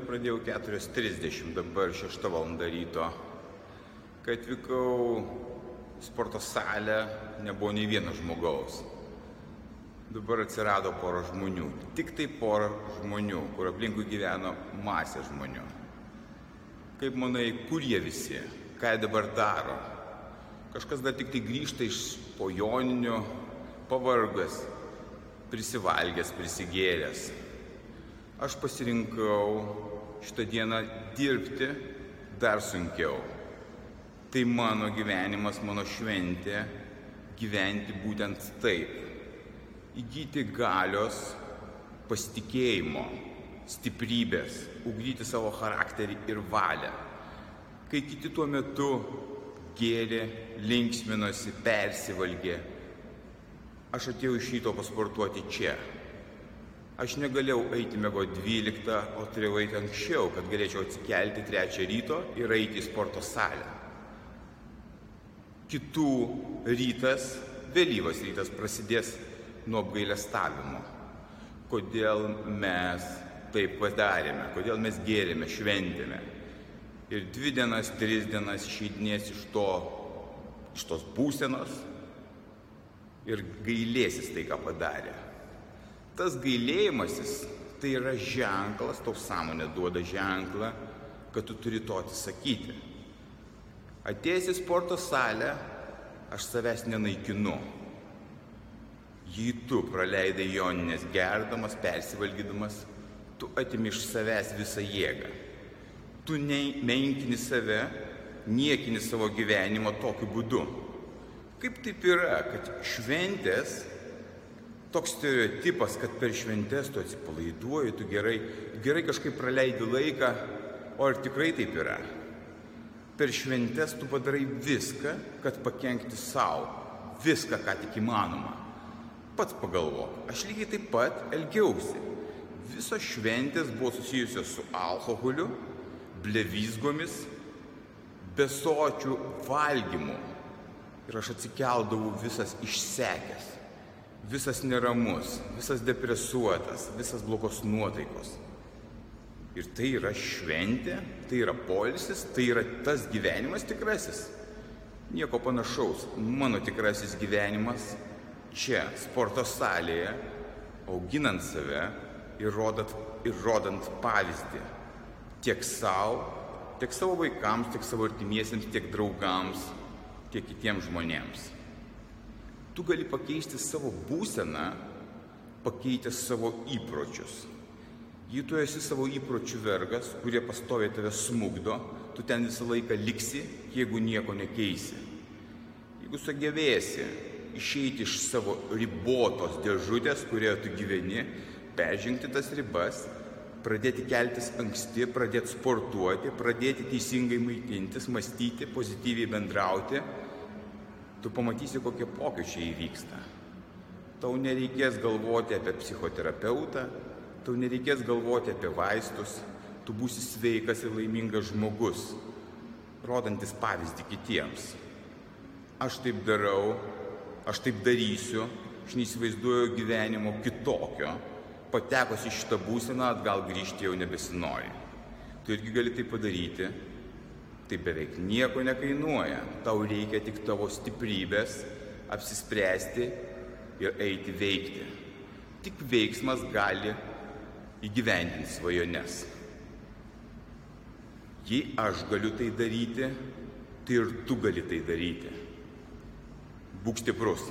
Treniruotę pradėjau 4.30, dabar 6 val. ryto. Kai atvykau sporto salę, nebuvo nei vieno žmogaus. Dabar atsirado pora žmonių. Tik tai pora žmonių, kur aplinkui gyveno masė žmonių. Kaip manai, kur jie visi? Ką jie dabar daro? Kažkas dar tik tai grįžta iš pojoninių, pavargas, prisivalgęs, prisigėręs aš pasirinkau šitą dieną dirbti dar sunkiau. Tai mano gyvenimas, mano šventė gyventi būtent taip. Įgyti galios, pasitikėjimo, stiprybės, ugdyti savo charakterį ir valią. Kai kiti tuo metu gėrė, linksminosi, persivalgė, aš atėjau iš ryto pasportuoti čia, Aš negalėjau eiti mėgo 12, o turėjau eiti anksčiau, kad galėčiau atsikelti 3 ryto ir eiti į sporto salę. Kitų rytas, vėlyvas rytas prasidės nuo apgailestavimo. Kodėl mes taip padarėme, kodėl mes gėrėme, šventėme. Ir dvi dienas, tris dienas išeidinės iš, to, iš tos būsenos ir gailėsis tai, ką padarė tas gailėjimasis tai yra ženklas, tau sąmonė duoda ženklą, kad tu turi to atsisakyti. Atėjęs į sporto salę, aš savęs nenaikinu. Jei tu praleidai joninės gerdamas, persivalgydamas, tu atimi iš savęs visą jėgą. Tu menkini save, niekini savo gyvenimo tokiu būdu. Kaip taip yra, kad šventės toks stereotipas, kad per šventes tu atsipalaiduoji, tu gerai, gerai kažkaip praleidi laiką, o ar tikrai taip yra? Per šventes tu padarai viską, kad pakengti savo, viską, ką tik įmanoma. Pats pagalvok, aš lygiai taip pat elgiausi. Visos šventės buvo susijusios su alkoholiu, blevizgomis, besočių valgymu. Ir aš atsikeldavau visas išsekęs visas neramus, visas depresuotas, visas blogos nuotaikos. Ir tai yra šventė, tai yra polisis, tai yra tas gyvenimas tikrasis. Nieko panašaus. Mano tikrasis gyvenimas čia, sporto salėje, auginant save ir rodant, ir rodant pavyzdį. Tiek savo, tiek savo vaikams, tiek savo artimiesiems, tiek draugams, tiek kitiems žmonėms tu gali pakeisti savo būseną, pakeitęs savo įpročius. Jei tu esi savo įpročių vergas, kurie pastoviai tave smugdo, tu ten visą laiką liksi, jeigu nieko nekeisi. Jeigu sugebėsi išeiti iš savo ribotos dėžutės, kurioje tu gyveni, peržengti tas ribas, pradėti keltis anksti, pradėti sportuoti, pradėti teisingai maitintis, mąstyti, pozityviai bendrauti, tu pamatysi, kokie pokyčiai įvyksta. Tau nereikės galvoti apie psichoterapeutą, tau nereikės galvoti apie vaistus, tu būsi sveikas ir laimingas žmogus, rodantis pavyzdį kitiems. Aš taip darau, aš taip darysiu, aš neįsivaizduoju gyvenimo kitokio, patekus į šitą būseną atgal grįžti jau nebesinori. Tu irgi gali tai padaryti tai beveik nieko nekainuoja. Tau reikia tik tavo stiprybės apsispręsti ir eiti veikti. Tik veiksmas gali įgyvendinti svajones. Jei aš galiu tai daryti, tai ir tu gali tai daryti. Būk stiprus.